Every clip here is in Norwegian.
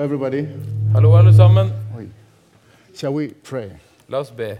Everybody, Hallo, alle sammen. Shall we pray? La oss be.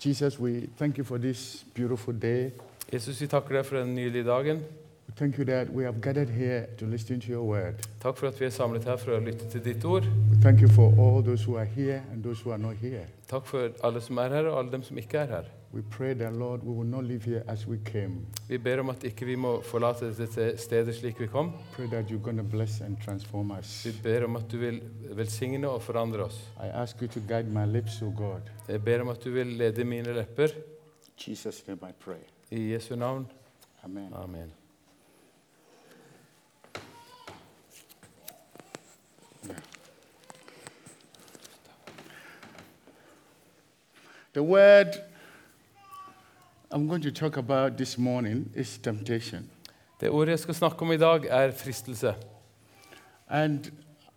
Jesus, we thank you for this beautiful day. Jesus, vi takker deg for den nylige dagen. We thank you that we have gathered here to listen to your word. Takk for at vi er samlet her for å lytte til ditt ord. We thank you for all those who are here and those who are not here. Takk for alle som er her, og alle dem som ikke er her. We pray that, Lord, we will not leave here as we came. Vi ber om at ikke vi må forlate dette stedet slik vi kom. Pray that you're going to bless and transform us. Vi ber om at du vil velsigne og forandre oss. I ask you to guide my lips, O God. Jeg ber om at du vil lede mine lepper. Jesus' name I pray. I Jesu navn. Amen. Amen. The word I'm going to talk about this morning is temptation. Det ordet jeg skal snakke om i dag, er fristelse. And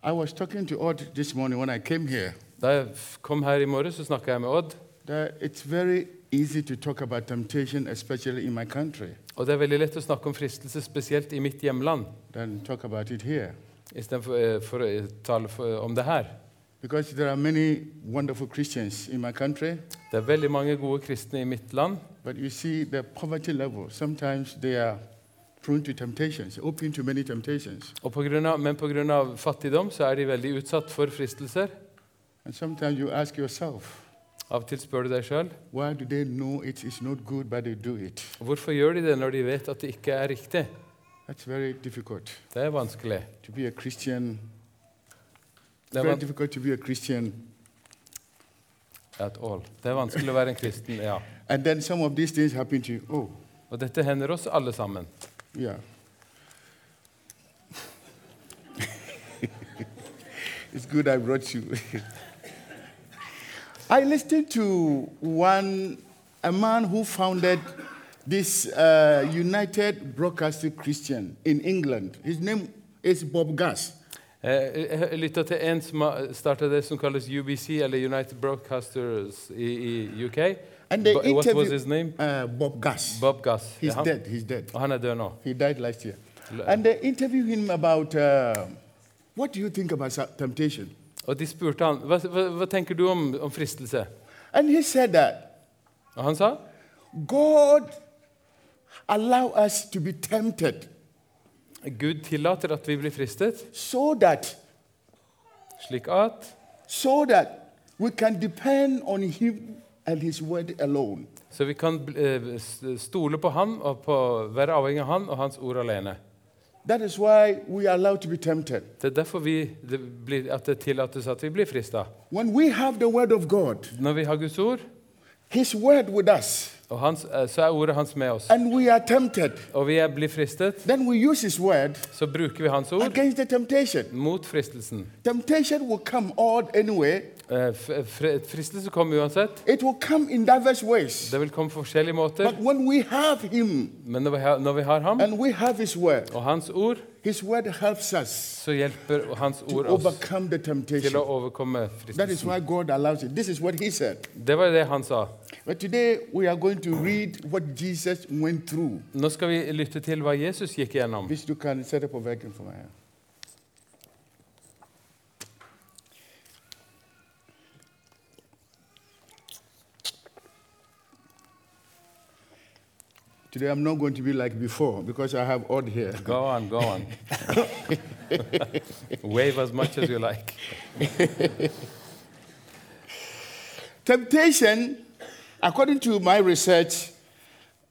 I was talking to Odd this morning when I came here Da jeg kom her i morges, så snakka jeg med Odd. that it's very easy to talk about temptation, especially in my country, Og det er veldig lett å snakke om fristelse, spesielt i mitt hjemland, than talk about it here. istedenfor eh, for å tale for, om det her. Because there are many wonderful Christians in my country, Det er veldig mange gode kristne i mitt land, but you see the poverty level, sometimes they are prone to temptations, open to many temptations. og på grunn av, men pga. fattigdom så er de veldig utsatt for fristelser. And sometimes you ask yourself, Av og til spør du deg sjøl why do they know it is not good, but they do it? hvorfor gjør de det når de vet at det ikke er riktig. That's very difficult Det er vanskelig. to be a Christian. At all. det er vanskelig å være en kristen, ja. And then some of these things happen to you. Oh, Og dette hender oss alle sammen. yeah. it's good I brought you. I listened to one, a man who founded this uh, United Broadcasting Christian in England. His name is Bob Gass. Eh, Jeg lytta til en som starta det som kalles UBC, eller United Broadcasters i, i UK. And they What was his name? Uh, Bob Gass. Bob Gass. He's Ja, dead. He's dead. Han er død nå. He died last year. And they interviewed him about uh, what do you think about temptation? Og de spurte han hva, hva, hva tenker du om, om fristelse. And he said that Og han sa God allow us to be tempted Gud tillater at vi blir fristet, so that slik at so that we can depend on him and his word alone. Så vi kan eh, stole på han og på, være avhengig av han og hans ord alene. That is why we are allowed to be tempted. Det er derfor vi, det blir, at det tillates at vi blir frista. When we have the word of God, Når vi har Guds ord, his word with us, og hans, eh, så er ordet hans med oss, and we are tempted, og vi er, blir fristet, then we use his word så bruker vi hans ord against the temptation. mot fristelsen. Temptation will come odd anyway. Eh, Fristelse kommer uansett. It will come in diverse ways. Det vil komme på forskjellige måter. But when we have him Men når vi har, når vi har ham and we have his word, og hans ord, his word helps us så hjelper hans ord oss overcome the til å overkomme That is fristelsen. why God allows it. This is what he said. Det var det han sa. But today we are going to read what Jesus went through. Nå skal vi lytte til hva Jesus gikk gjennom. Hvis du kan sette på veggen for meg. Today I'm not going to be like before because I have odd here. Go on, go on. Wave as much as you like. Temptation, according to my research,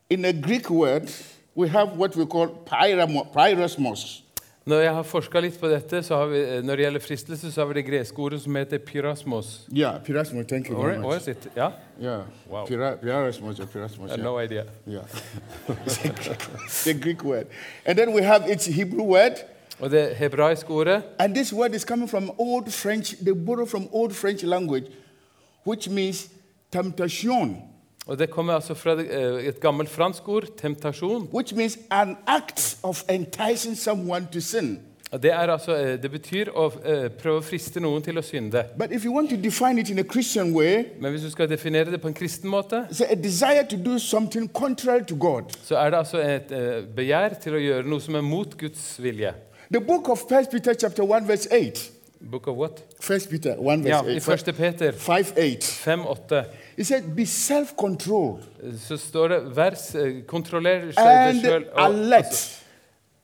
in a Greek word, we have what we call pyramo- pyrosmos. Når jeg har forska litt på dette, så har vi, eh, når det gjelder fristelse, så har vi det greske ordet som heter pyrasmos. Yeah, pyrosmos, thank you Or, very or much. is it? Yeah? Yeah, Wow. Pyra- pyrosmos or have yeah. no idea. Yeah. it's a Greek- it's a Greek word. And then we have its Hebrew word. Og det hebraiske ordet And this word is coming from Old French, they borrow from Old French language, which means temptation, og det kommer altså fra eh, et gammelt fransk ord, temptasjon. which means an act of enticing someone to sin. Og det, er altså, eh, det betyr å eh, prøve å friste noen til å synde. But if you want to define it in a Christian way, Men hvis du skal definere det på en kristen måte, it's a desire to do something contrary to God. så er det altså et begjær til å gjøre noe som er mot Guds vilje. The book of 1 Peter chapter 1 verse 8. Book of what? First Peter 1 Ja, verse I 8. 1. Peter 5 8. 5-8 It said, Be self-controlled så står det vers, eh, Kontroller deg sjøl.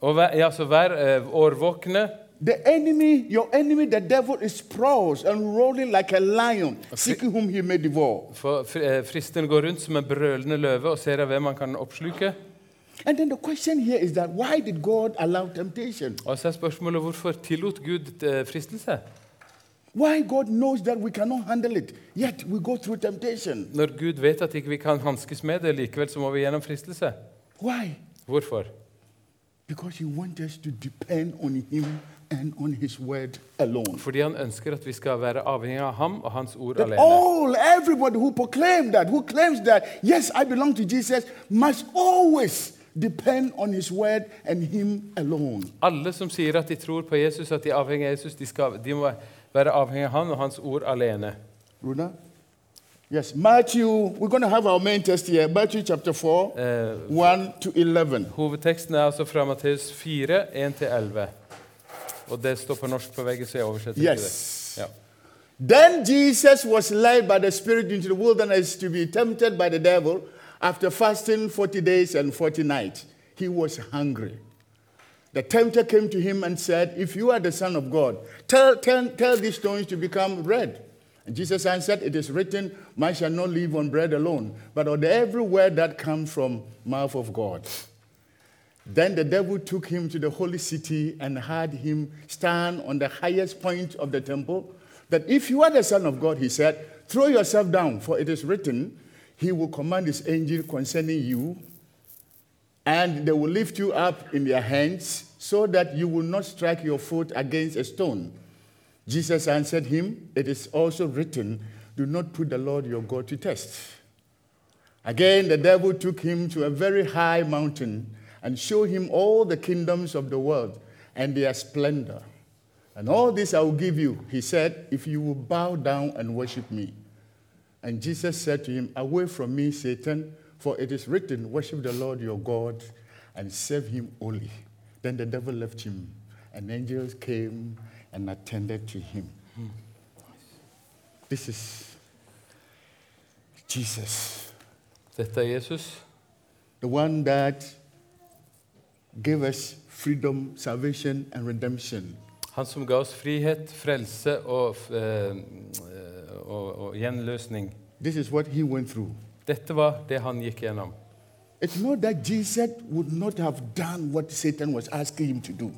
Og, vær, ja, så vær eh, årvåkne. The enemy, your enemy, the devil, is prowls and rolling like a lion, seeking whom he may devour. For eh, fristen går rundt som en brølende løve og ser hvem han kan oppsluke. And then the question here is that why did God allow temptation? Og så er spørsmålet hvorfor tillot Gud eh, fristelse? Why God knows that we cannot handle it, yet we go through temptation. Når Gud vet at ikke vi kan hanskes med det, likevel så må vi gjennom fristelse. Why? Hvorfor? Because he wants us to depend on him and on his word alone. Fordi han ønsker at vi skal være avhengig av ham og hans ord That alene. all, everybody who proclaims that, who claims that, yes, I belong to Jesus, must always depend on his word and him alone. Alle som sier at de tror på Jesus, at de er avhengig av Jesus, de, skal, de må være avhengig av han og hans ord alene. Runa? Yes, Matthew, we're going to have our main test here, Matthew chapter 4, uh, 1 to 11. hovedteksten er altså fra Matteus 4, 1-11. Og det står på norsk på veggen, så jeg oversetter ikke Yes. det. Ja. Then Jesus was led by the Spirit into the wilderness to be tempted by the devil. After fasting 40 days and 40 nights, he was hungry. The tempter came to him and said, If you are the Son of God, tell, tell, tell these stones to become bread. And Jesus answered, It is written, Man shall not live on bread alone, but on every word that comes from mouth of God. Then the devil took him to the holy city and had him stand on the highest point of the temple. That if you are the Son of God, he said, throw yourself down, for it is written, He will command His angel concerning you, and they will lift you up in their hands, so that you will not strike your foot against a stone. Jesus answered him, It is also written, Do not put the Lord your God to test. Again, the devil took him to a very high mountain and showed him all the kingdoms of the world and their splendor. And all this I will give you, he said, if you will bow down and worship me. And Jesus said to him, Away from me, Satan, for it is written, Worship the Lord your God and serve him only. Then the devil left him, and angels came and attended to him. This is Jesus, Dette er Jesus, the one that gave us freedom, salvation, and redemption. han som ga oss frihet, frelse og, eh, og, og gjenløsning. This is what he went through. Dette var det han gikk gjennom. It's not that Jesus would not have done what Satan was asking him to do.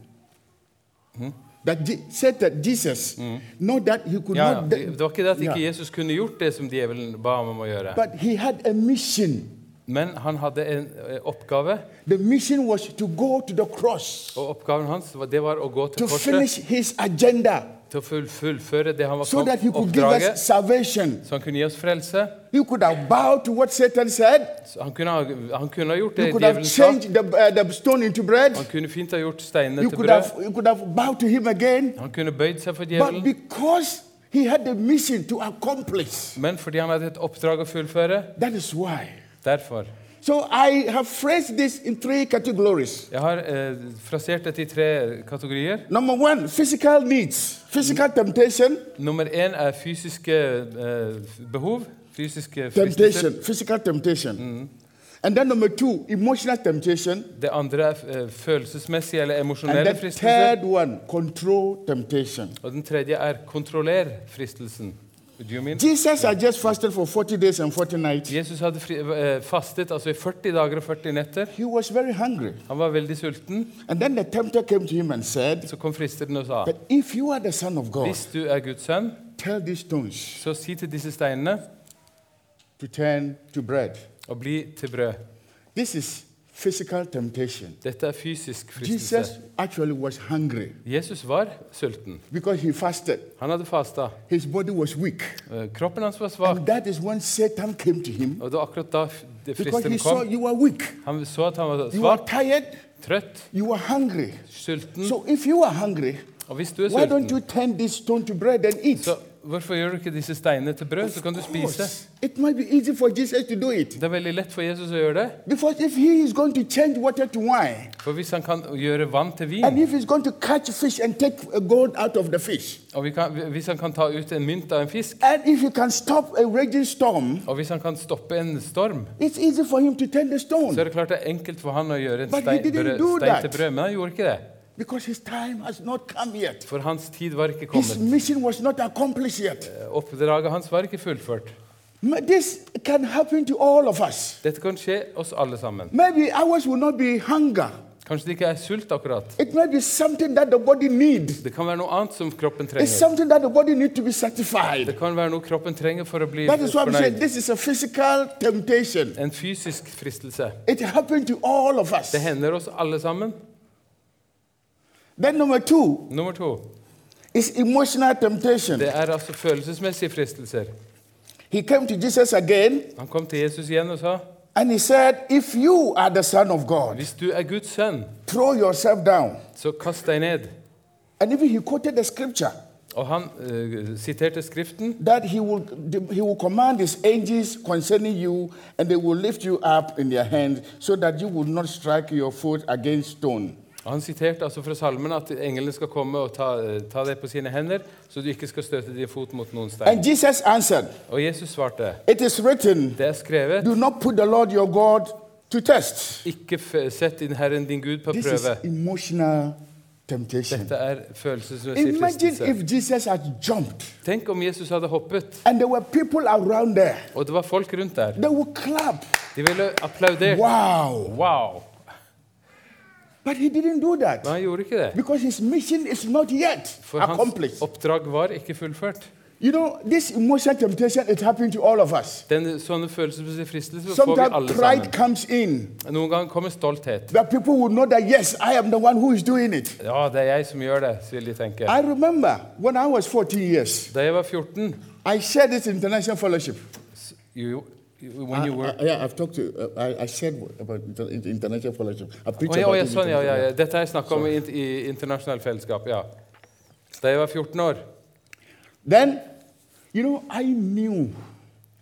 That Je- Satan, Jesus, not that he could Ja, not, Det var ikke det at ikke Yeah. Jesus kunne gjort det som djevelen ba ham om å gjøre. but he had a mission. Men han hadde en eh, oppgave, The mission was to go to the cross, og oppgaven hans var- det var å gå til to korset, finish his agenda, til å full, fullføre det han var so that he could give us oppdraget, salvation. så han kunne gi oss frelse. He could have bowed to what Satan said. Så han, kunne ha, han kunne ha gjort det could have djevelen sa. changed the, uh, the stone into bread. Han kunne fint ha gjort steinene You til could brød. have, you could have bowed to him again. Han kunne bøyd seg for But djevelen. because he had the mission to accomplish, Men fordi han hadde et oppdrag å fullføre, that is why. derfor. So I have phrased this in three categories. Jeg har eh, frasert dette i tre kategorier. Number one, physical needs, physical temptation, Nummer én er fysiske eh, behov. Fysiske fristelser. temptation, physical temptation. And then number two, emotional temptation. Det andre er eh, følelsesmessige eller And emosjonelle then fristelser. third one, control temptation. Og den tredje er kontroller fristelsen. Do you mean? Jesus had just fasted for 40 days and 40 nights. Jesus hadde fri, eh, fastet altså i 40 dager og 40 netter. He was very hungry. Han var veldig sulten. And then the tempter came to him and said, Så kom fristeren og sa But if you are the Son of God, hvis du er Guds sønn, tell these stones så si til disse steinene to turn to bread. å bli til brød. This is physical temptation. Dette er fysisk Jesus actually was hungry Jesus var sulten. because he fasted. Han hadde fasta. His body was weak. Eh, Kroppen hans var svak. And that is when Satan came to him Og det var akkurat da f- det because he saw kom. you are weak. Han så at han var You are svak, tired. trøtt, You are hungry. sulten. So if you are hungry, Og hvis du er why don't sulten, you turn this stone to bread and eat? så hvorfor gjør du ikke disse steinene til brød, så kan du spise? it might be easy for Jesus to do it. Det er veldig lett for Jesus å gjøre det. If he is going to water to wine, For hvis han kan gjøre vann til vin, if he's going to catch fish and take uh, gold out of the fish, og kan, hvis han kan ta ut en mynt av en fisk, and if he can stop a storm, og hvis han kan stoppe en storm, it's easy for him to turn the så er det klart det er enkelt for han å gjøre en stein, brød, stein til brød. Men han gjorde ikke det. Because his time has not come yet. For hans tid var ikke His kommet. mission was not accomplished yet. Oppdraget hans var ikke fullført. This can happen to all of us. Dette kan skje oss alle sammen. Maybe ours will not be hunger. Kanskje det ikke er sult akkurat. It may be something that the body needs. Det kan være noe annet som kroppen It's trenger. something that the body needs to be satisfied. Det kan være noe kroppen trenger for å bli That is why I'm saying fornøyd. this is a physical temptation. En fysisk fristelse. It happened to all of us. Det hender oss alle sammen. Then number two Nummer to. is emotional temptation. Det er altså følelsesmessige fristelser. He came to Jesus again Han kom til Jesus igjen og sa and he said, If you are the Son of God, hvis du er Guds sønn, throw yourself down. så kast deg ned. And even he quoted the scripture Og han eh, siterte Skriften. that he will, he will command his angels concerning you, and they will lift you up in their hands so that you will not strike your foot against stone. Han siterte altså fra salmen at englene skal komme og ta, ta deg på sine hender, så du ikke skal støte din fot mot noen stein. And Jesus answered, Og Jesus svarte, It is written, det er skrevet, Do not put the Lord your God to test. ikke sett din Herren din Gud på This is emotional temptation. Dette er følelsesmessig fristelse. if Jesus had jumped Tenk om Jesus hadde hoppet, and there were people around there. og det var folk rundt der. They would clap. De ville applaudert. Wow. Wow! But he didn't do that Men han gjorde ikke det. because his mission is not yet For hans accomplished. oppdrag var ikke fullført. You know, this emotional temptation it happened to all of us. Den, sånne følelsesmessige fristelser får vi Sometimes alle pride sammen. comes in. Noen ganger kommer stolthet. That people will know that, yes, I am the one who is doing it. Ja, det er jeg som gjør det, så vil de tenke. I remember when I was 14 years, Da jeg var 14 I shared this international fellowship. s- you, I, you were I- yeah, I've talked to, uh, I, I said about the international fellowship. I preached oh, ja, about ja, sånn, ja, ja, ja. Dette har jeg snakka om i, i internasjonalt fellesskap. ja. Da jeg var 14 år, Then, you know, I knew,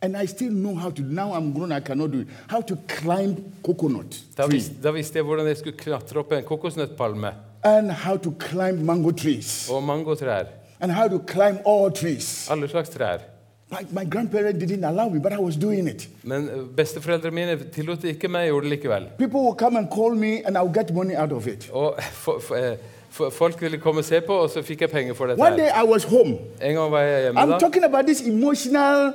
and I still know how to, now I'm grown, I cannot do it, how to climb coconut da, tree vis, da visste jeg hvordan jeg skulle klatre opp en kokosnøttpalme and how to climb mango trees og mangotrær. and how to climb all trees. Alle slags trær. My, my grandparents didn't allow me, but I was doing it. Men eh, besteforeldrene mine tillot ikke meg, jeg gjorde det likevel. People will come and call me, and I'll get money out of it. Og for, for, eh, for, folk ville komme og se på, og så fikk jeg penger for dette. One day. I was home. En gang var jeg hjemme I'm da talking about this emotional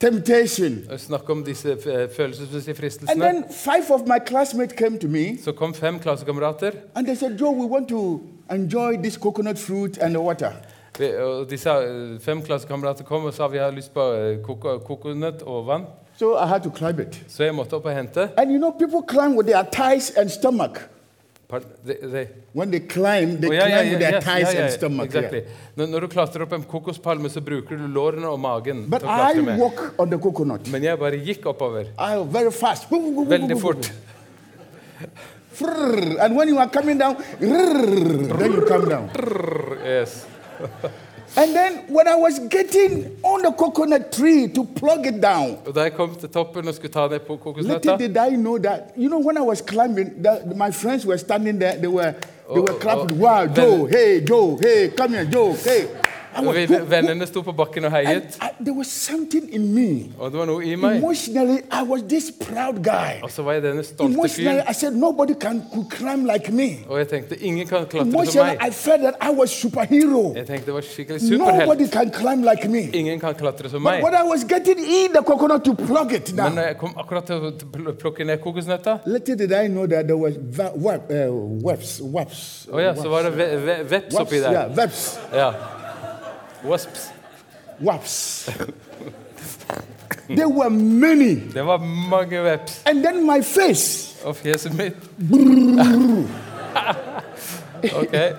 temptation. og snakker om disse følelsesmessige fristelsene. And then five of my classmates came to me, Så kom fem klassekamerater. and they said, Joe, we want to enjoy this coconut fruit and the water. Vi- Og disse eh, fem klassekamerater kom og sa vi hadde lyst på eh, koko- kokonøtt og vann. So I had to climb it. Så jeg måtte opp og hente. And you know, people climb with their thighs and stomach. Pardon, they, they, When they climb, they oh, ja, ja, climb with their yes, thighs ja, ja, and stomach. exactly. Når, når du klatrer opp en kokospalme, så bruker du lårene og magen But I walk on the coconut. Men jeg bare gikk oppover. I very fast. Veldig fort. And when you are coming down, then you come down. Yes. And then when I was getting on the coconut tree to plug it down, Og da jeg kom til toppen og skulle ta ned på little did I know that, you know, when I was climbing, the, my friends were standing there, they were, they were Oh, clapping, oh, wow, Joe, hey, Joe, hey, come here, Joe, hey. Vennene sto på bakken og heiet, I, there was something in me. og det var noe i meg. Emotionally, I was this proud guy. Og så var jeg denne stolte Emotionally, fyren. I said nobody can could climb like. Og jeg tenkte ingen kan klatre som meg. I felt that I. Jeg tenkte det var skikkelig superhelt. like. Ingen kan klatre som But meg. when I was getting in the coconut to plug it Men når jeg kom akkurat til å plukke ned kokosnøtta, little did I know that there was va- web, webs, webs. å ja, så var det ve ve veps oppi der. yeah, webs, Ja. Wasps. webs. there were many. Det var mange veps. And then my face, Og fjeset mitt OK.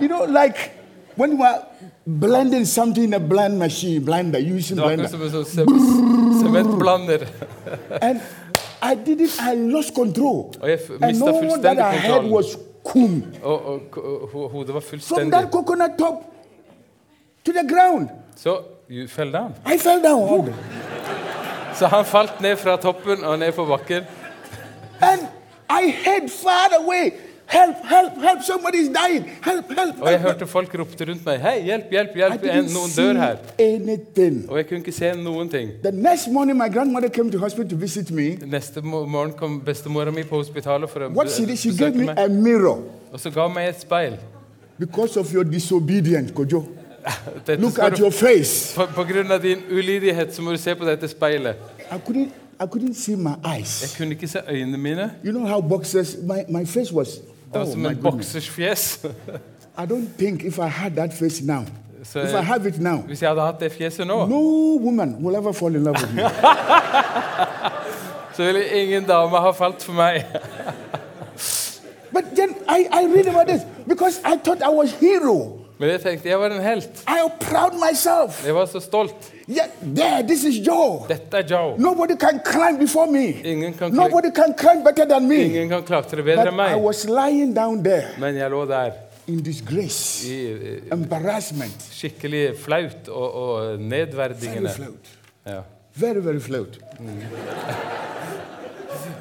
you know, like when you are blending something in a blend machine, blender, using blender. akkurat som en sånn se- sementblander. And I didn't, I lost control. Oh, Og jeg f- And all that I had was kum. Ho- hodet var From that coconut top to the ground. So You fell down. I fell down. day. Så han falt ned fra toppen og ned på bakken. And I heard far away, help, help, help, somebody's dying. Help, help, Og jeg hørte folk ropte rundt meg. Hei, hjelp, hjelp, hjelp! En, noen dør her. anything. Og jeg kunne ikke se noen ting. The next morning, my grandmother came to hospital to visit me. Neste mo- morgen kom bestemora mi på hospitalet for å What she did, she gave me meg. a mirror Og så ga hun meg et speil. because of your disobedience, Kojo. Look at your face. på, på grunn av din ulydighet så må du se på dette speilet. I couldn't, I couldn't see my Jeg eyes. kunne ikke se øynene mine. You know how boxers, my, my face was, Det var oh som my en goodness. boksers fjes. I don't think if I had that face now, Så if I have it now, hvis jeg hadde hatt det fjeset nå, no woman will ever fall in love with me. så ville ingen dame ha falt for meg. but then I, I read about this because I thought I was hero. Men jeg tenkte jeg var en helt. I am proud myself. Jeg var så stolt. Yeah, there, this is Joe. Dette er Joe. Nobody can climb before me. Ingen kan, Nobody can climb better than me. ingen kan klatre bedre But enn I meg. was lying down there Men jeg lå der in disgrace, i uh, embarrassment. skikkelig flaut og, og Very flaut. Ja. Very, very float.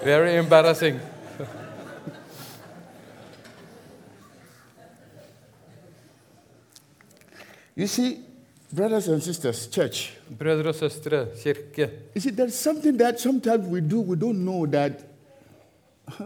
Very embarrassing. You see, brothers and sisters, church, Brødre og søstre, kirke. you see, there's something that sometimes we do, we don't know that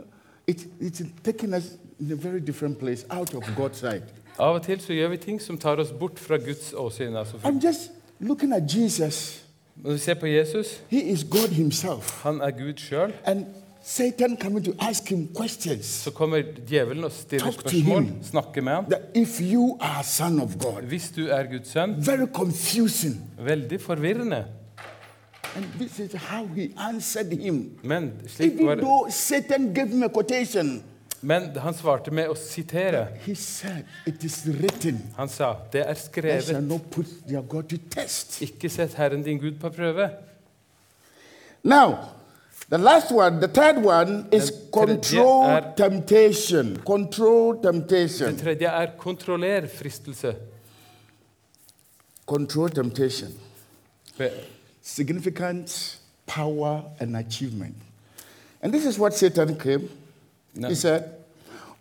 it, it's taking us in a very different place, out of God's sight. Av og til så gjør vi ting som tar oss bort fra Guds åsyn. Altså, I'm just looking at Jesus. når vi ser på Jesus, He is God Himself. han er Gud sjøl. And Satan coming to ask him questions. Så kommer djevelen og stiller Talk spørsmål, snakker med ham. If you are son of God, Hvis du er Guds sønn, very confusing. veldig forvirrende. And this is how he answered him. Men, slik Even var, though Satan gave him a quotation, men han svarte med å sitere. he said, It is written, Han sa, det er skrevet. not put their God to test. Ikke sett Herren din Gud på prøve. Now, the last one, the third one is control er- temptation. Control Det temptation. tredje er kontroller fristelse. Control temptation. Significance, power, and achievement. And this is what Satan came. No. He said,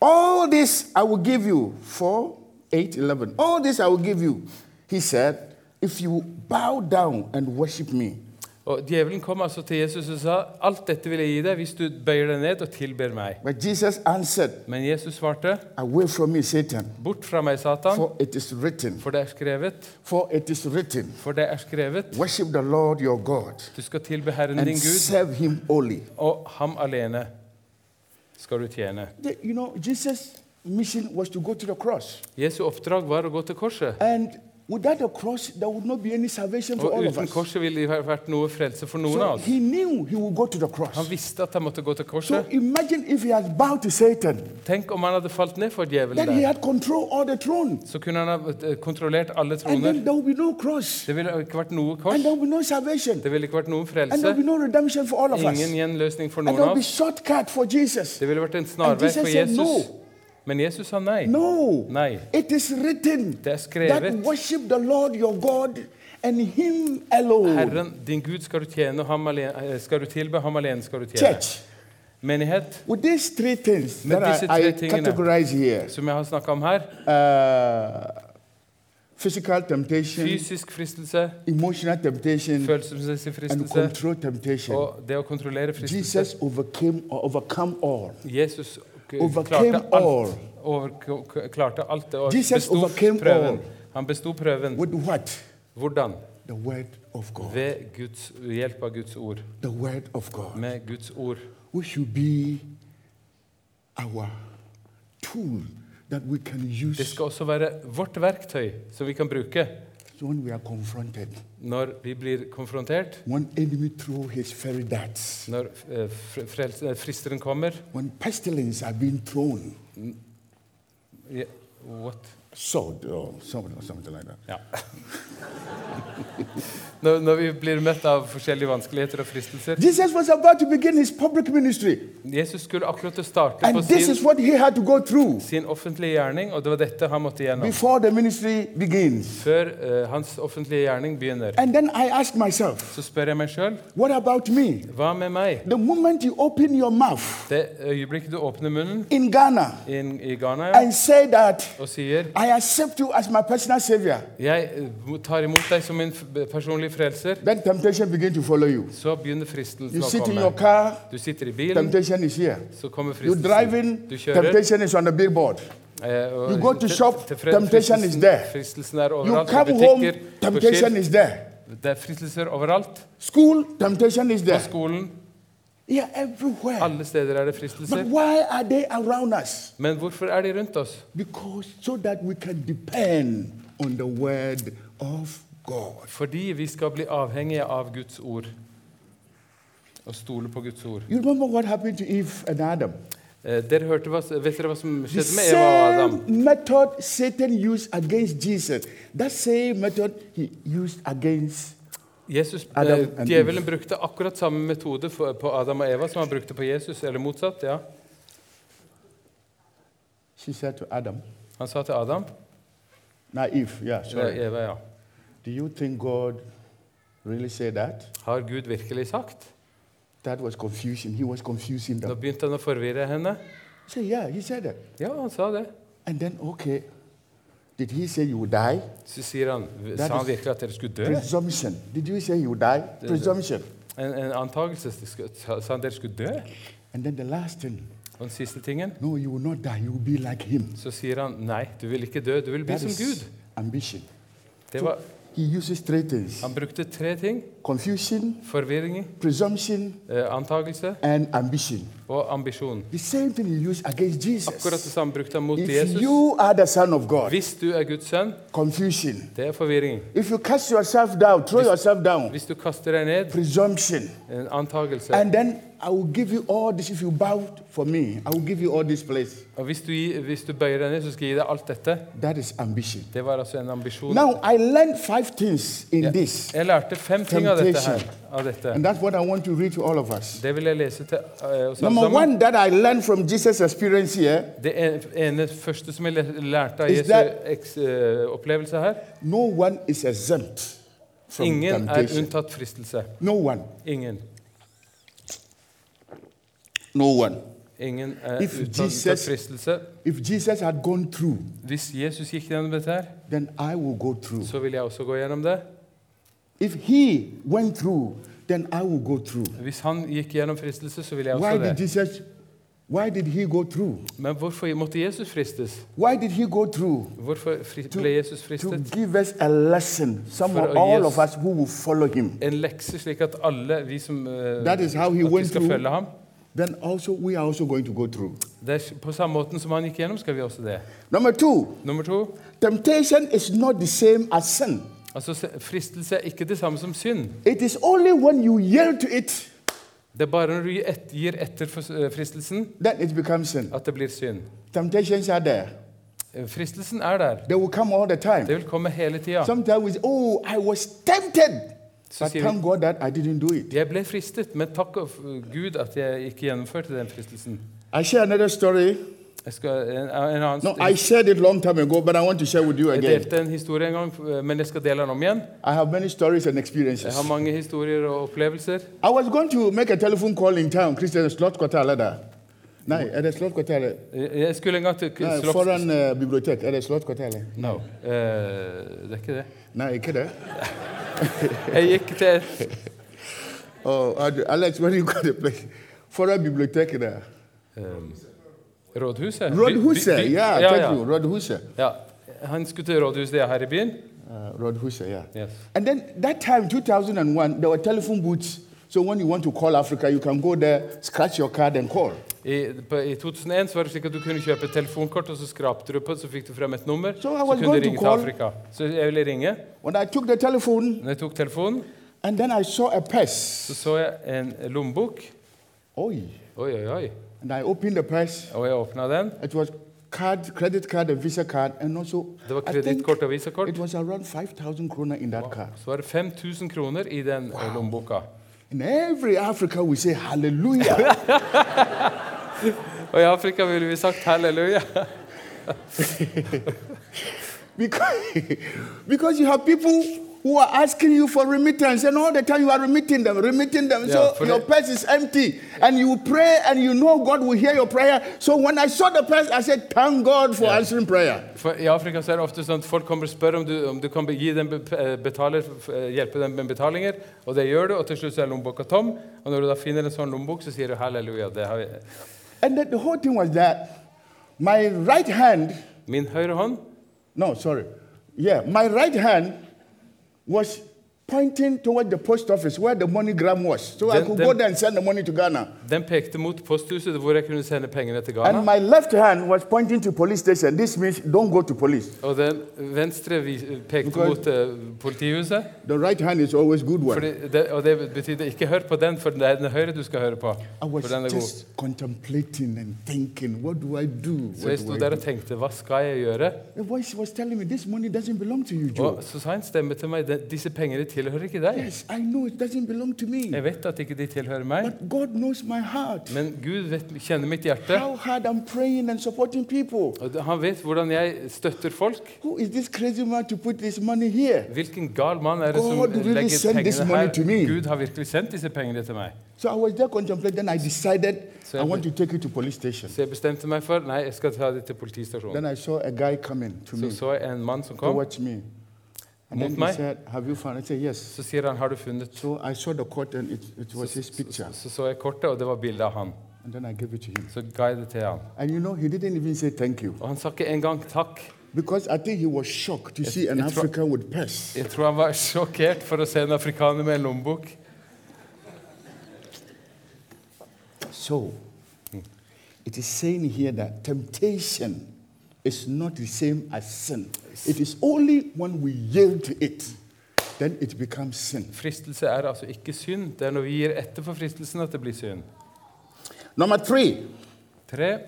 All this I will give you. 4, 8, 11. All this I will give you. He said, If you bow down and worship me. Og Djevelen kom altså til Jesus og sa alt dette vil jeg gi deg hvis du bøyer deg ned og tilber meg. Jesus answered, Men Jesus svarte, Away from me, Satan, bort fra meg, Satan, for it is written. for det er skrevet. For it is written, For det er skrevet. Worship the Lord your God Du skal tilbe Herren din Gud, serve him only. og ham alene skal du tjene. The- You know, Jesus' mission was to go to the cross. Jesu oppdrag var å gå til korset. And without the cross, there would not be any salvation for Og all of uten korset ville det vært noe frelse for noen av oss. he knew he would go to the Han visste at han måtte gå til So korset. imagine if he had bowed to Satan, Tenk om han hadde falt ned for djevelen then he der. had control all the throne. Så kunne han ha eh, kontrollert alle And troner. then there would be no cross. Det ville ikke vært noe kors. And there would be no salvation. Det ville ikke vært noen And there would frelse. be no redemption for all of us. Ingen gjenløsning for And noen there av would be oss. shortcut for Jesus. Det ville vært en snarvei Jesus for said Jesus. no. Men Jesus sa nei. No. Nei. It is written Det er that skrevet. worship the Lord your God and him alone. Herren, din Gud skal du tjene, og ham alene, eh, skal du tilbe, ham alene skal du tjene. Church, Menighet, with these three things Med that I, I categorize here som jeg har snakka om her, uh, physical temptation, fysisk fristelse, emotional temptation, følelsesmessig and fristelse og det å kontrollere fristelse. Jesus overcame or overcome all. Jesus Overcame all. Over, klarte alt det og besto prøven. Han besto prøven. Hvordan? The word of God. Ved Guds, hjelp av Guds ord. The word of God. Med Guds ord. Which should be our tool that we can Det skal også være vårt verktøy som vi kan bruke når vi blir konfrontert, når eh, eh, fristeren kommer. When pestilence are being thrown. What? Sword or something, or something like that. Ja. Når, når vi blir møtt av forskjellige vanskeligheter og fristelser Jesus was about to begin his public ministry. Jesus skulle akkurat å starte på And this sin, is what he had to go through sin offentlige gjerning, og det var dette han måtte gjennom. before the ministry begins. Før eh, hans offentlige gjerning begynner. And then I ask myself, Så spør jeg meg sjøl what about me? hva med meg? The moment you open your mouth Det øyeblikket du åpner munnen in Ghana in, i Ghana ja, and say that og sier I accept you as my personal savior, jeg eh, tar imot deg som min personlige frelser, then temptation begins to follow you. så begynner fristelsen You å sit in your car, Du sitter i bilen, temptation is here. så kommer You driving. Du kjører. temptation is on the billboard. og You go to shop, temptation is there. Fristelsen er You overalt. på come home, temptation is there. Det er fristelser overalt. School, temptation is På there. skolen. Yeah, everywhere. Alle steder er det But fristelser. why are they around us? Men hvorfor er de rundt oss? Because so that we can depend on the word of God. Fordi vi skal bli avhengige av Guds ord. Og stole på Guds ord. You remember what happened to Eve and Adam? Eh, dere hørte hva, vet dere hva som skjedde med Eva og Adam? method Satan used against Jesus, that same method he used against. Jesus, eh, djevelen brukte akkurat samme metode for, på Adam og Eva som han brukte på Jesus, eller motsatt. ja. She said to Adam, Han sa til Adam Naiv, yeah, sorry. Eva, ja. Do you think God really said that? Har Gud virkelig sagt? That was confusion. He was confusing Nå begynte han å forvirre henne. So, Yeah, he said that. Ja, han sa det. And then, okay, did he say you will die? Så sier han Sa han virkelig at dere skulle dø? Presumption. Did you say you will die? Presumption. En, en antakelse. Sa han dere skulle dø? And then the last thing, Og den siste tingen no, you will not die. You will be like him. så sier han nei, du vil ikke dø, du vil bli That som Gud. ambition. Det var, He uses three things han brukte tre ting. confusion, Forvirring, presumption, eh, antagelse and ambition. og ambisjon. The same thing he used against Jesus. Akkurat det samme brukte han mot If Jesus. you are the Son of God, Hvis du er Guds sønn, confusion. det er forvirring. If you cast yourself down, throw yourself down, Hvis du kaster deg ned, presumption. en antagelse. And then I will give you all this. If you bow for me, I will give you all this place. Og hvis du, hvis du bøyer deg ned, så skal jeg gi deg alt dette. That is ambition. Det var altså en ambisjon. Now, I learned five things in this. Jeg lærte fem ting av dette her. Av dette. And that's what I want to read to all of us. Det vil jeg lese til eh, oss Number one that I learned from Jesus' experience here Det en- ene første som jeg lærte av Jesu eh, opplevelse her no one is exempt from Ingen er temptation. unntatt fristelse. No one. Ingen. No one. Ingen er If Jesus- fristelse. If Jesus had gone through, Hvis Jesus gikk gjennom dette, her, then I will go through. så vil jeg også gå gjennom det. If he went through, then I will go through. Hvis han gikk gjennom fristelse, så vil jeg Why det. did. Jesus why did he go through? Men hvorfor måtte Jesus fristes? Why did he go through? Hvorfor fri- ble Jesus To give us a lesson, some For of all of us who will follow him. En lekse, slik at alle vi som uh, That is how he went skal through. følge ham. Then also we are also going to go through. Det på samme måten som han gikk gjennom, skal vi også det. Number two, Nummer to. temptation is not the same as sin. Altså, Fristelse er ikke det samme som synd. It is only when you yield to it Det er bare når du gir et- gir etter eh, fristelsen, Then it becomes sin. at det blir synd. Temptations are there. Eh, Fristelsen er der. They will come all the time. Det vil komme hele tida. Sometimes we say, oh, I was tempted. Så But sier thank God that I didn't do it. jeg ble fristet, men takk og Gud at jeg ikke gjennomførte den fristelsen. I share another story. Jeg skal, en, en annen No, I shared it long time ago, but I want to share with you Jeg again. delte en historie en gang, men jeg skal dele den om igjen. I have many stories and Jeg experiences. har mange historier og opplevelser. I was going to make a telephone call in town, Christian Slot Kotala there. Nei, er det Slot Kotala? Jeg jeg skulle en gang til Slotts... foran uh, bibliotek. Er det Slot? No. Eh, det er ikke det. Nei, ikke det? Jeg gikk til Oh, Alex, where you got the place? Foran biblioteket der. um, rådhuset. Rådhuset, by- by- ja, ja, thank ja. you. Rådhuset. ja. Han skulle til rådhuset ja, her i byen. Uh, Rådhuset, yeah. Yes. And then that time, 2001, there were telephone booths. So when you want to call Africa, you can go there, scratch your card, and call. I, på, I 2001 så var det slik at du kunne kjøpe et telefonkort, og så skrapte du på, så fikk du frem et nummer. So Så kunne du ringe til Afrika. Så jeg ville ringe. When I took the telephone, Når jeg tok telefonen, and then I saw a purse. så så jeg en lommebok. Oi. Oi, oi, oi. And I opened the purse. Og jeg åpna den. It was card, credit card, and Visa card, and also Det var kredittkort og visakort. it was around 5,000 kroner in that card. Så var det 5000 kroner i den wow. lommeboka. In every Africa, we say hallelujah. Og i Afrika ville vi sagt halleluja. because, because you have people who are asking you for remittance, and all the time you are remitting them, remitting them. Yeah, so your the- purse is empty, and you pray, and you know God will hear your prayer. So when I saw the purse, I said, Thank God for Yeah. answering prayer. For I Afrika så er det ofte sånn at folk kommer og spør om du, om du kan gi dem eh, betaler, eh, hjelpe dem med betalinger. Og det gjør du, og til slutt så er lommeboka tom. Og når du da finner en sånn lommebok, så sier du halleluja. Det har vi. And the, the whole thing was that my right hand, Min høyre hånd? no, sorry, yeah, my right hand was pointing toward the post office where the MoneyGram was. So I could den, go there and send the money to Ghana. den pekte mot posthuset, hvor jeg kunne sende pengene til And Ghana. my left hand was pointing to police station. This means don't go to police. Og den venstre pekte Because- mot uh, politihuset. The right hand is always good one. Fordi det, og det betyr ikke hør på den, for det er den høyre du skal høre på. I For was den er god. contemplating and thinking, what do I do? Så jeg sto der og tenkte, hva skal jeg gjøre? The voice was telling me, this money doesn't belong to you, Joe. Og så sa en stemme til meg, disse pengene tilhører ikke deg. Yes, I know it doesn't belong to me. Jeg vet at ikke de tilhører meg, But God knows my heart. men Gud vet, kjenner mitt hjerte. How hard I'm praying and supporting people. Og han vet hvordan jeg støtter folk. Who is this crazy man to put this money here? Hvilken gal mann er det som God really legger this pengene money to me. her? Gud har virkelig sendt disse pengene til meg. So I was there contemplating. Then I decided So I I want to take it to police station. Så jeg bestemte meg for nei, jeg skal ta det til politistasjonen. Then I saw a guy coming to Så me så jeg en mann som kom. towards me. And Mot meg. said, Have you found? I said, Yes. Så sier han 'Har du funnet?' So I saw the court and it, it was his. Så så jeg kortet, og det var bildet av han. And then I gave it to him. Så ga jeg det til han. You know, he didn't even say thank you. Og han sa ikke engang takk. Because I think he was shocked to see an it's ro- African with purse. Jeg tror han var sjokkert for å se en afrikaner med en lommebok. So, it is saying here that temptation is not the same as sin. It is only when we yield to it, then it becomes sin. Fristelse er altså ikke synd. Det er når vi gir etter for fristelsen at det blir synd. Number three, Tre,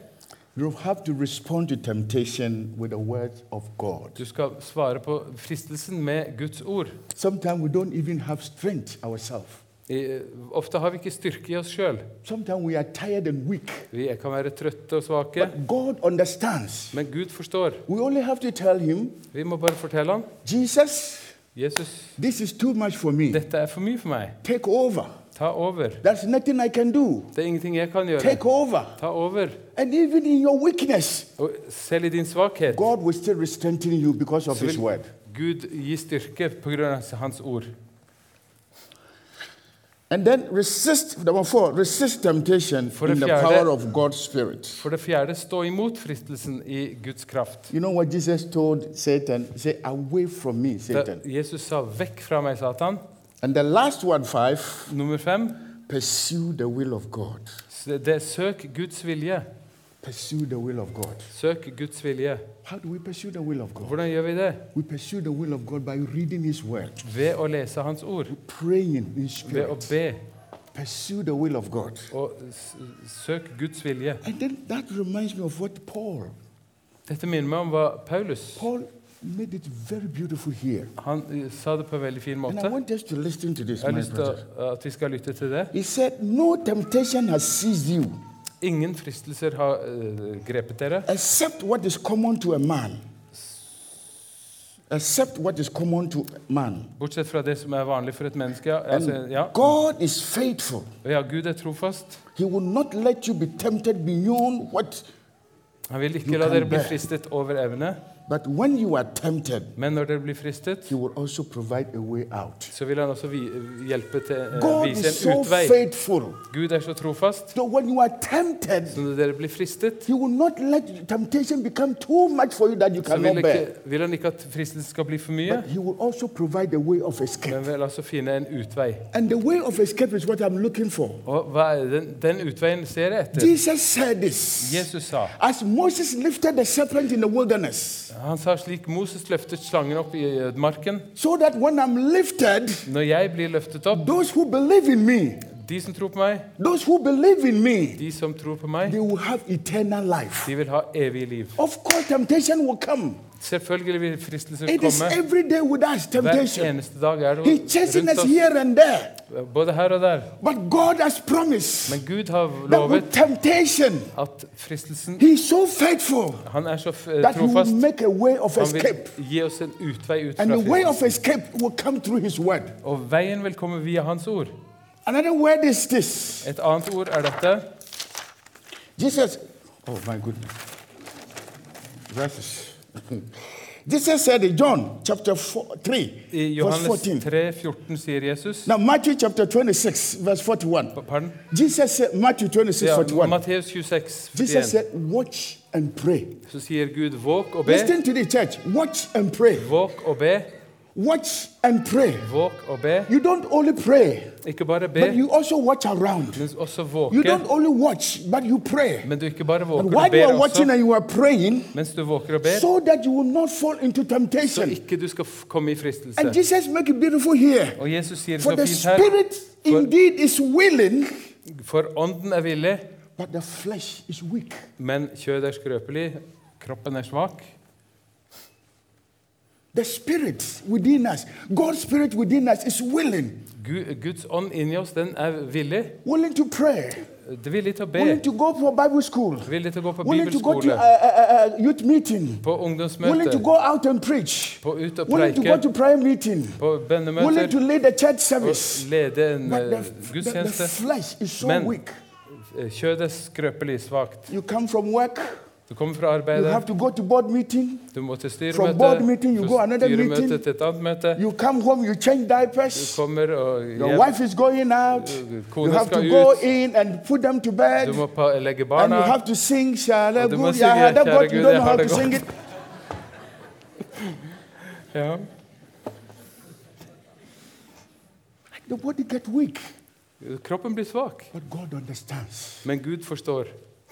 you have to respond to temptation with the word of God. du skal svare på fristelsen med Guds ord. Sometimes we don't even have strength ourselves. Ofte har vi ikke styrke i oss sjøl. Sometimes we are tired and weak. Vi kan være trøtte og svake. But God understands. Men Gud forstår. We only have to tell Him, Vi må bare fortelle ham Jesus, Jesus, this is too much for dette er for mye for meg. Take over. Ta over. There's nothing I can do. Det er ingenting jeg kan gjøre. Over. Ta over. And even in your weakness, Og selv i din svakhet. Gud gi styrke pga. hans ord. And then resist, number four, resist temptation For in fjerde, the power of God's Spirit. For det fjerde, stå imot fristelsen i Guds kraft. You know what Jesus told Satan? Say, away from me, Da Satan. Jesus sa 'vekk fra meg, Satan'. And the last one, five, Nummer fem pursue the will of God. Det, det søk Guds vilje. Pursue the will of God. Søk Guds vilje. How do we pursue the will of God? Hvordan gjør vi det? We pursue the will of God by reading His word, Ved å lese Hans ord. praying in Ved å be. Pursue the will of God. Og søk Guds vilje. And then that reminds me of what Paul. Dette minner meg om hva Paulus Paul made it very beautiful here. Han eh, sa det på en veldig fin And I måte. want us to listen to this, Jeg har lyst til at vi skal lytte til det. He said, No temptation has seized you Ingen fristelser har uh, grepet dere, except what is common to a man. Except what is common to man. bortsett fra det som er vanlig for et menneske. Ja, altså, ja. God is faithful. Ja, Gud er trofast. He will not let you be tempted beyond what. Han vil ikke la dere bli fristet over evne, But when you are tempted, men når dere blir fristet, He will also provide a way out. så vil han også vi, hjelpe til eh, God vise is en so utvei. faithful. Gud er så trofast, So when you are tempted, så når dere blir fristet, He will not let temptation become too much for you that you så vil, cannot bear. ikke, vil han ikke at fristelsen skal bli for mye, But He will also provide a way of escape. men vil altså finne en utvei. And the way of escape is what I'm looking for. Og hva er den, den utveien ser jeg etter. Jesus said this. Jesus sa As Moses lifted the serpent in the wilderness, Han sa slik Moses løftet slangen opp i ødemarken. marken. so that when I'm lifted, Når jeg blir løftet opp, those who believe in me, De som tror på meg, those who believe in me, de som tror på meg, they will have eternal life. de vil ha evig liv. Of course, temptation will come. Selvfølgelig vil fristelser It is komme. every day with us, Hver temptation. eneste dag er det He's chasing rundt us oss, here and there. både her og der. But God has promised Men Gud har that lovet temptation, at fristelsen He's so faithful Han er så f- that He will trofast. make a way of Han vil gi oss en utvei ut And fra the way of fristelsen. escape will come through His word. Og veien vil komme via Hans ord. Another word is this Et annet ord er dette. Jesus, oh my goodness. Verses. Jesus said in John chapter four, 3, I verse 14. 3, 14 sier Jesus Now, Matthew chapter 26, verse 41. Pardon? Jesus said, Matthew 26, Ja, 41. Matteus 26, Jesus 41. said, Watch and pray. Så sier Gud våk og be. Listen to the church. Watch and pray. Våk og be. Watch and pray. Våk og be. You don't only pray, Ikke bare but be, you also watch around. men også You don't only watch, but you pray. Men du ikke bare And våker, while du you ber are watching også. and you are praying, Mens du våker og ber, so that you will not fall into så temptation. ikke du skal f- komme i And fristelse. Jesus make it beautiful here. Og Jesus sier det For så the fint her. spirit For, indeed is willing, for ånden er villig, but the flesh is weak. men kjødet er skrøpelig. Kroppen er svak. The spirit within us, God's spirit within us is willing, Guds ånd inni oss, den er villig. willing to pray, er villig til å be. willing to go for Bible school, Villig til å gå på willing to go to bibelskole, a, a youth meeting, på willing to ungdomsmøte, go out and preach, på ut og willing to go preike, to prayer meeting, på willing bønnemøter to lead a church service. lede en But eh, the, the, gudstjeneste. flesh is so Men- weak. Eh, Kjødet skrøpelig, svakt. You come from work, Du kommer fra you arbeidet, have to go to board meeting, du må til From board styremøte, meeting, you go another styremøte meeting. til et annet møte. you come home, you change Du kommer og your hjem. wife is going out, you have skal to go ut. in and put them to bed, Du må legge and you barna. have to sing, «Kjære you Gud, don't jeg know har how det to sing godt». it. Ja. The body get weak, Kroppen blir svak, but God understands. men Gud forstår.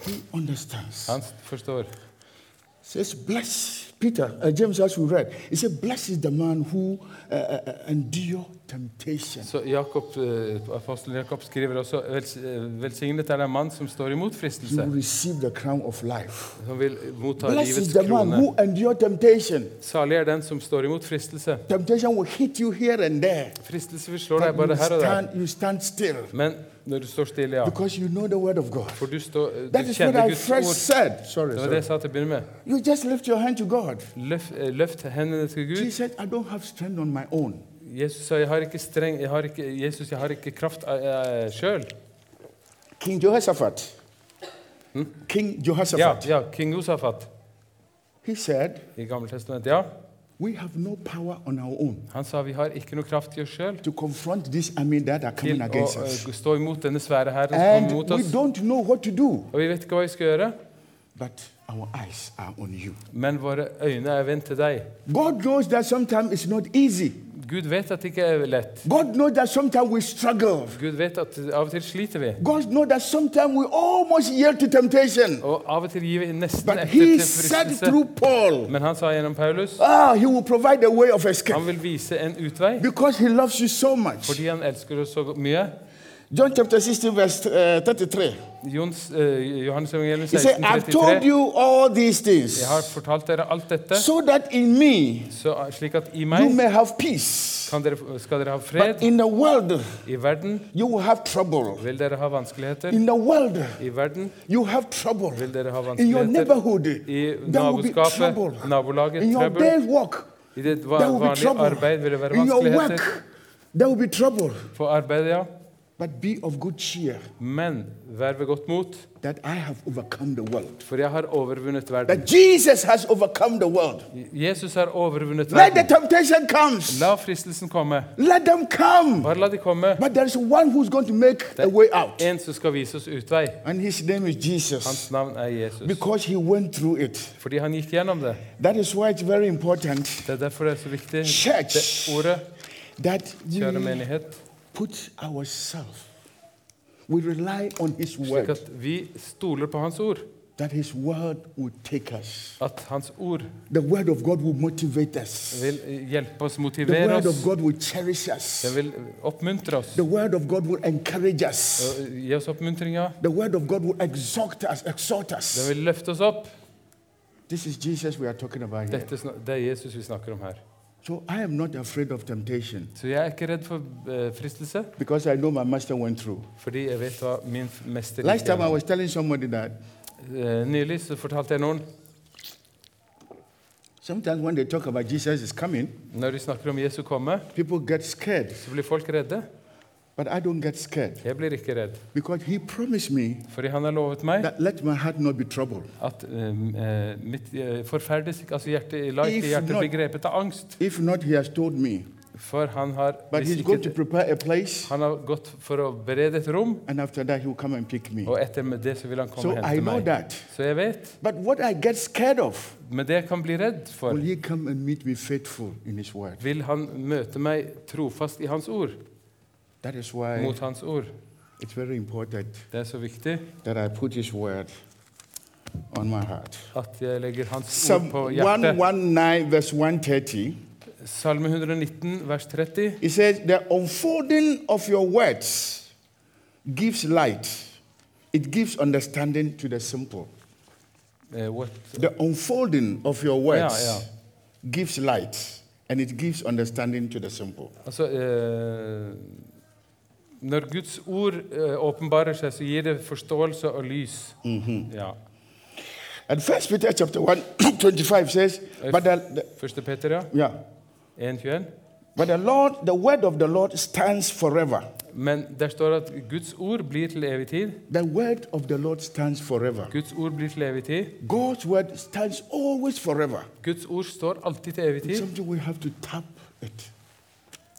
He understands. Han forstår. says, bless Peter, uh, James, as we read, he said, blessed is the man who uh, uh, uh, endure temptation. Så Jakob, eh, Apostelen Jakob skriver også eh, velsignet er den mann som står imot He will receive the crown of life. som vil motta Blessed is livets the man krone. who endure temptation. Salig er den som står imot fristelse. Temptation will hit you here and there. Fristelse vil slå deg både her og der. you stand still Men når du står stille, ja. because you know the word of God. For du, står, That du is what kjenner I Guds first ord. said. Sorry, Det var det jeg sa til å begynne med. You just lift your hand to God. Løft, eh, løft hendene til Gud. Jesus said, I don't have strength on my own. Jesus sa jeg har ikke streng, jeg har ikke, Jesus, jeg har ikke kraft uh, sjøl. King Jehoshaphat. King Ja, Jehoshaphat. ja, King Josafat He said, i Gamle testament, ja. We have no power on our own Han sa vi har ikke noe kraft i oss sjøl to confront this army that are coming til å against us. eh, stå imot denne svære hæren som kommer mot we oss. don't know what to do, Og vi vet ikke hva vi skal gjøre, men våre øyne er vendt til deg. God knows that sometimes it's not easy. Gud vet at det ikke er lett. God knows that sometimes we struggle. Gud vet at av og til sliter vi. God knows that sometimes we almost yield to temptation. Og av og til gir vi nesten But etter he said fristelse. through Paul, Men han sa gjennom Paulus ah, he will provide a way of escape han vil vise en utvei because he loves you so much. fordi han elsker oss så mye. John chapter 16, verse uh, 33. Jons, uh, Johannes evangelium He said, I've told you all these things Jeg har fortalt dere alt dette, so that in me så, slik at i you may have peace. kan dere, skal dere ha fred. But in the world, I verden you will have trouble. vil dere ha vanskeligheter. In the world, I verden you have trouble. vil dere ha In your neighborhood, I there will be naboskapet, trouble. nabolaget, In your trøbbel. Walk, work, I det there will be vanlige trouble. arbeid vil det være In your vanskeligheter. work, there will be trouble. For arbeidet, ja. But be of good cheer Men vær ved godt mot, that I have overcome the world. for jeg har overvunnet verden. Jesus has overcome the world. Jesus har overvunnet verden. La fristelsen komme. Let them come. Bare la de komme. Det there is one who's going to make a way out. En som skal vise oss utvei. Hans navn er Jesus. Because he went through it. Fordi han gikk gjennom det. That is why it's very important Det er derfor det er så viktig, Church. det ordet, kjære menighet, put ourselves, we rely on his slik word. at vi stoler på hans ord. that His word will take us. At Hans ord The word of God will motivate us. vil hjelpe oss, The motivere word oss. of God will cherish us. Den vil oppmuntre oss. The word of God will encourage us. Gi oss oppmuntringa. The word of God will exhort us, exhort Den us. vil løfte oss opp. This is Jesus we are talking about here. Dette, det er Jesus vi snakker om her. So I am not afraid of temptation Så jeg er ikke redd for uh, fristelse, because I know my master went through. fordi jeg vet hva min mester Last time I was telling somebody that Uh, Nylig så fortalte jeg noen sometimes when they talk about Jesus is coming, når de snakker om Jesu komme, people get scared. så blir folk redde. But I don't get scared Jeg blir ikke redd, because He promised me fordi han har lovet meg that let my heart not be troubled. at eh, mitt eh, forferdes ikke, altså hjerte, la ikke hjertet bli grepet av angst. If not, He has told me. For han har, But He's going to prepare a place, han har gått for å berede et rom, and after that, He will come and pick me. og etter det så vil han komme So og I know meg. that. Så jeg vet. But what I get scared of, Men det jeg kan bli redd for, will He come and meet me faithful in His word? vil han møte meg trofast i hans ord, mot hans ord. it's very important Det er så viktig that I put His word on my heart. at jeg legger hans ord på hjertet. 119, verse 130, Salme 119, vers 30. it says, The unfolding of your words gives light, it gives understanding to the simple. Uh, what? The unfolding of your words yeah, yeah. gives light, and it gives understanding to the simple. Also, eh, når Guds ord eh, åpenbarer seg, så gir det forståelse og lys. Ja. And First Peter chapter 1, 25 says, but the, the- Første Peter, ja. yeah, 1.21. but the Lord, the word of the Lord stands forever. Men der står at Guds ord blir til evig tid. The word of the Lord stands forever. Guds ord blir til evig tid. God's word stands always forever. Guds ord står alltid til evig It's tid. something we have to tap it.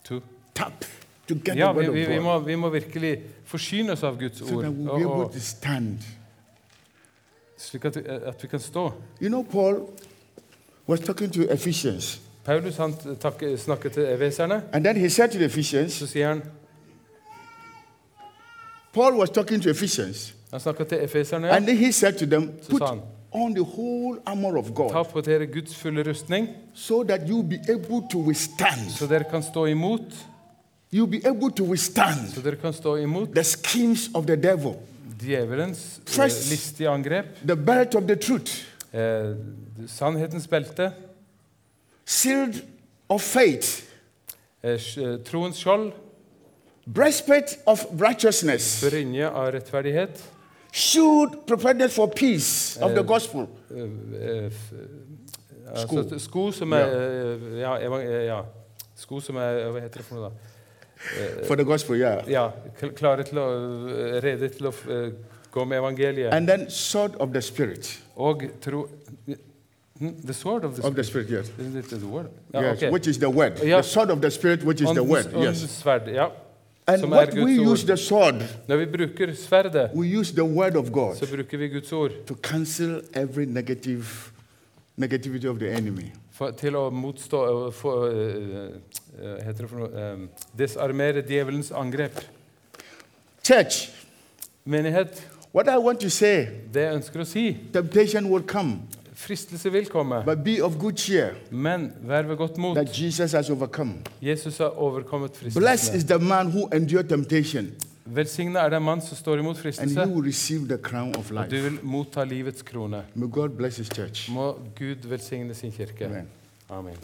To. Tap Ja, vi, vi, vi, må, vi må virkelig forsyne oss av Guds ord, og, og, slik at, vi- at vi kan stå. You know, Paul was talking to Ephesians, Paulus han takke, snakket til eveserne. and then he said to the Ephesians, Så sier han Paul was talking to Ephesians, Han snakket til efeserne. and then he said to them, Put han, on the whole armor of ta God på dere Guds fulle rustning, so that you'll be able to withstand. så dere kan stå imot You'll be able to withstand så dere kan stå imot the schemes of the devil. djevelens eh, listige angrep, The belt of the truth, eh, sannhetens belte, shield of faith, eh, eh, troens skjold, breastplate of righteousness, brynje av rettferdighet, prepared for peace of the gospel. eh, eh, Sko. altså, Sko. som er eh, ja, eh, ja, sko som er Hva heter det for noe, da? For the gospel, yeah. Ja, klare til å eh, Rede til å eh, gå med evangeliet. And then sword of the spirit. Og tro Hmm, The sword of the Of the spirit. yes. Isn't it the word? Ja, Yes, okay. which is the word. Yeah. The sword of the spirit, which is the Åndens- word. Yes. sverd, ja. And som what we use the sword, Når vi bruker sverdet, we use the word of God så bruker vi Guds ord to cancel every negative negativity of the enemy. For, til å motstå eh, eh, for noe, eh, Desarmere djevelens angrep. Church, Menighet, what I want to say, det jeg ønsker å si temptation will come, Fristelse vil komme, but be of good cheer men vær ved godt mot. that Jesus has overcome. Jesus har overkommet Blessed Velsigna er den mann som står imot fristelse, og du vil motta livets krone. Må Gud velsigne sin kirke. Amen. Amen.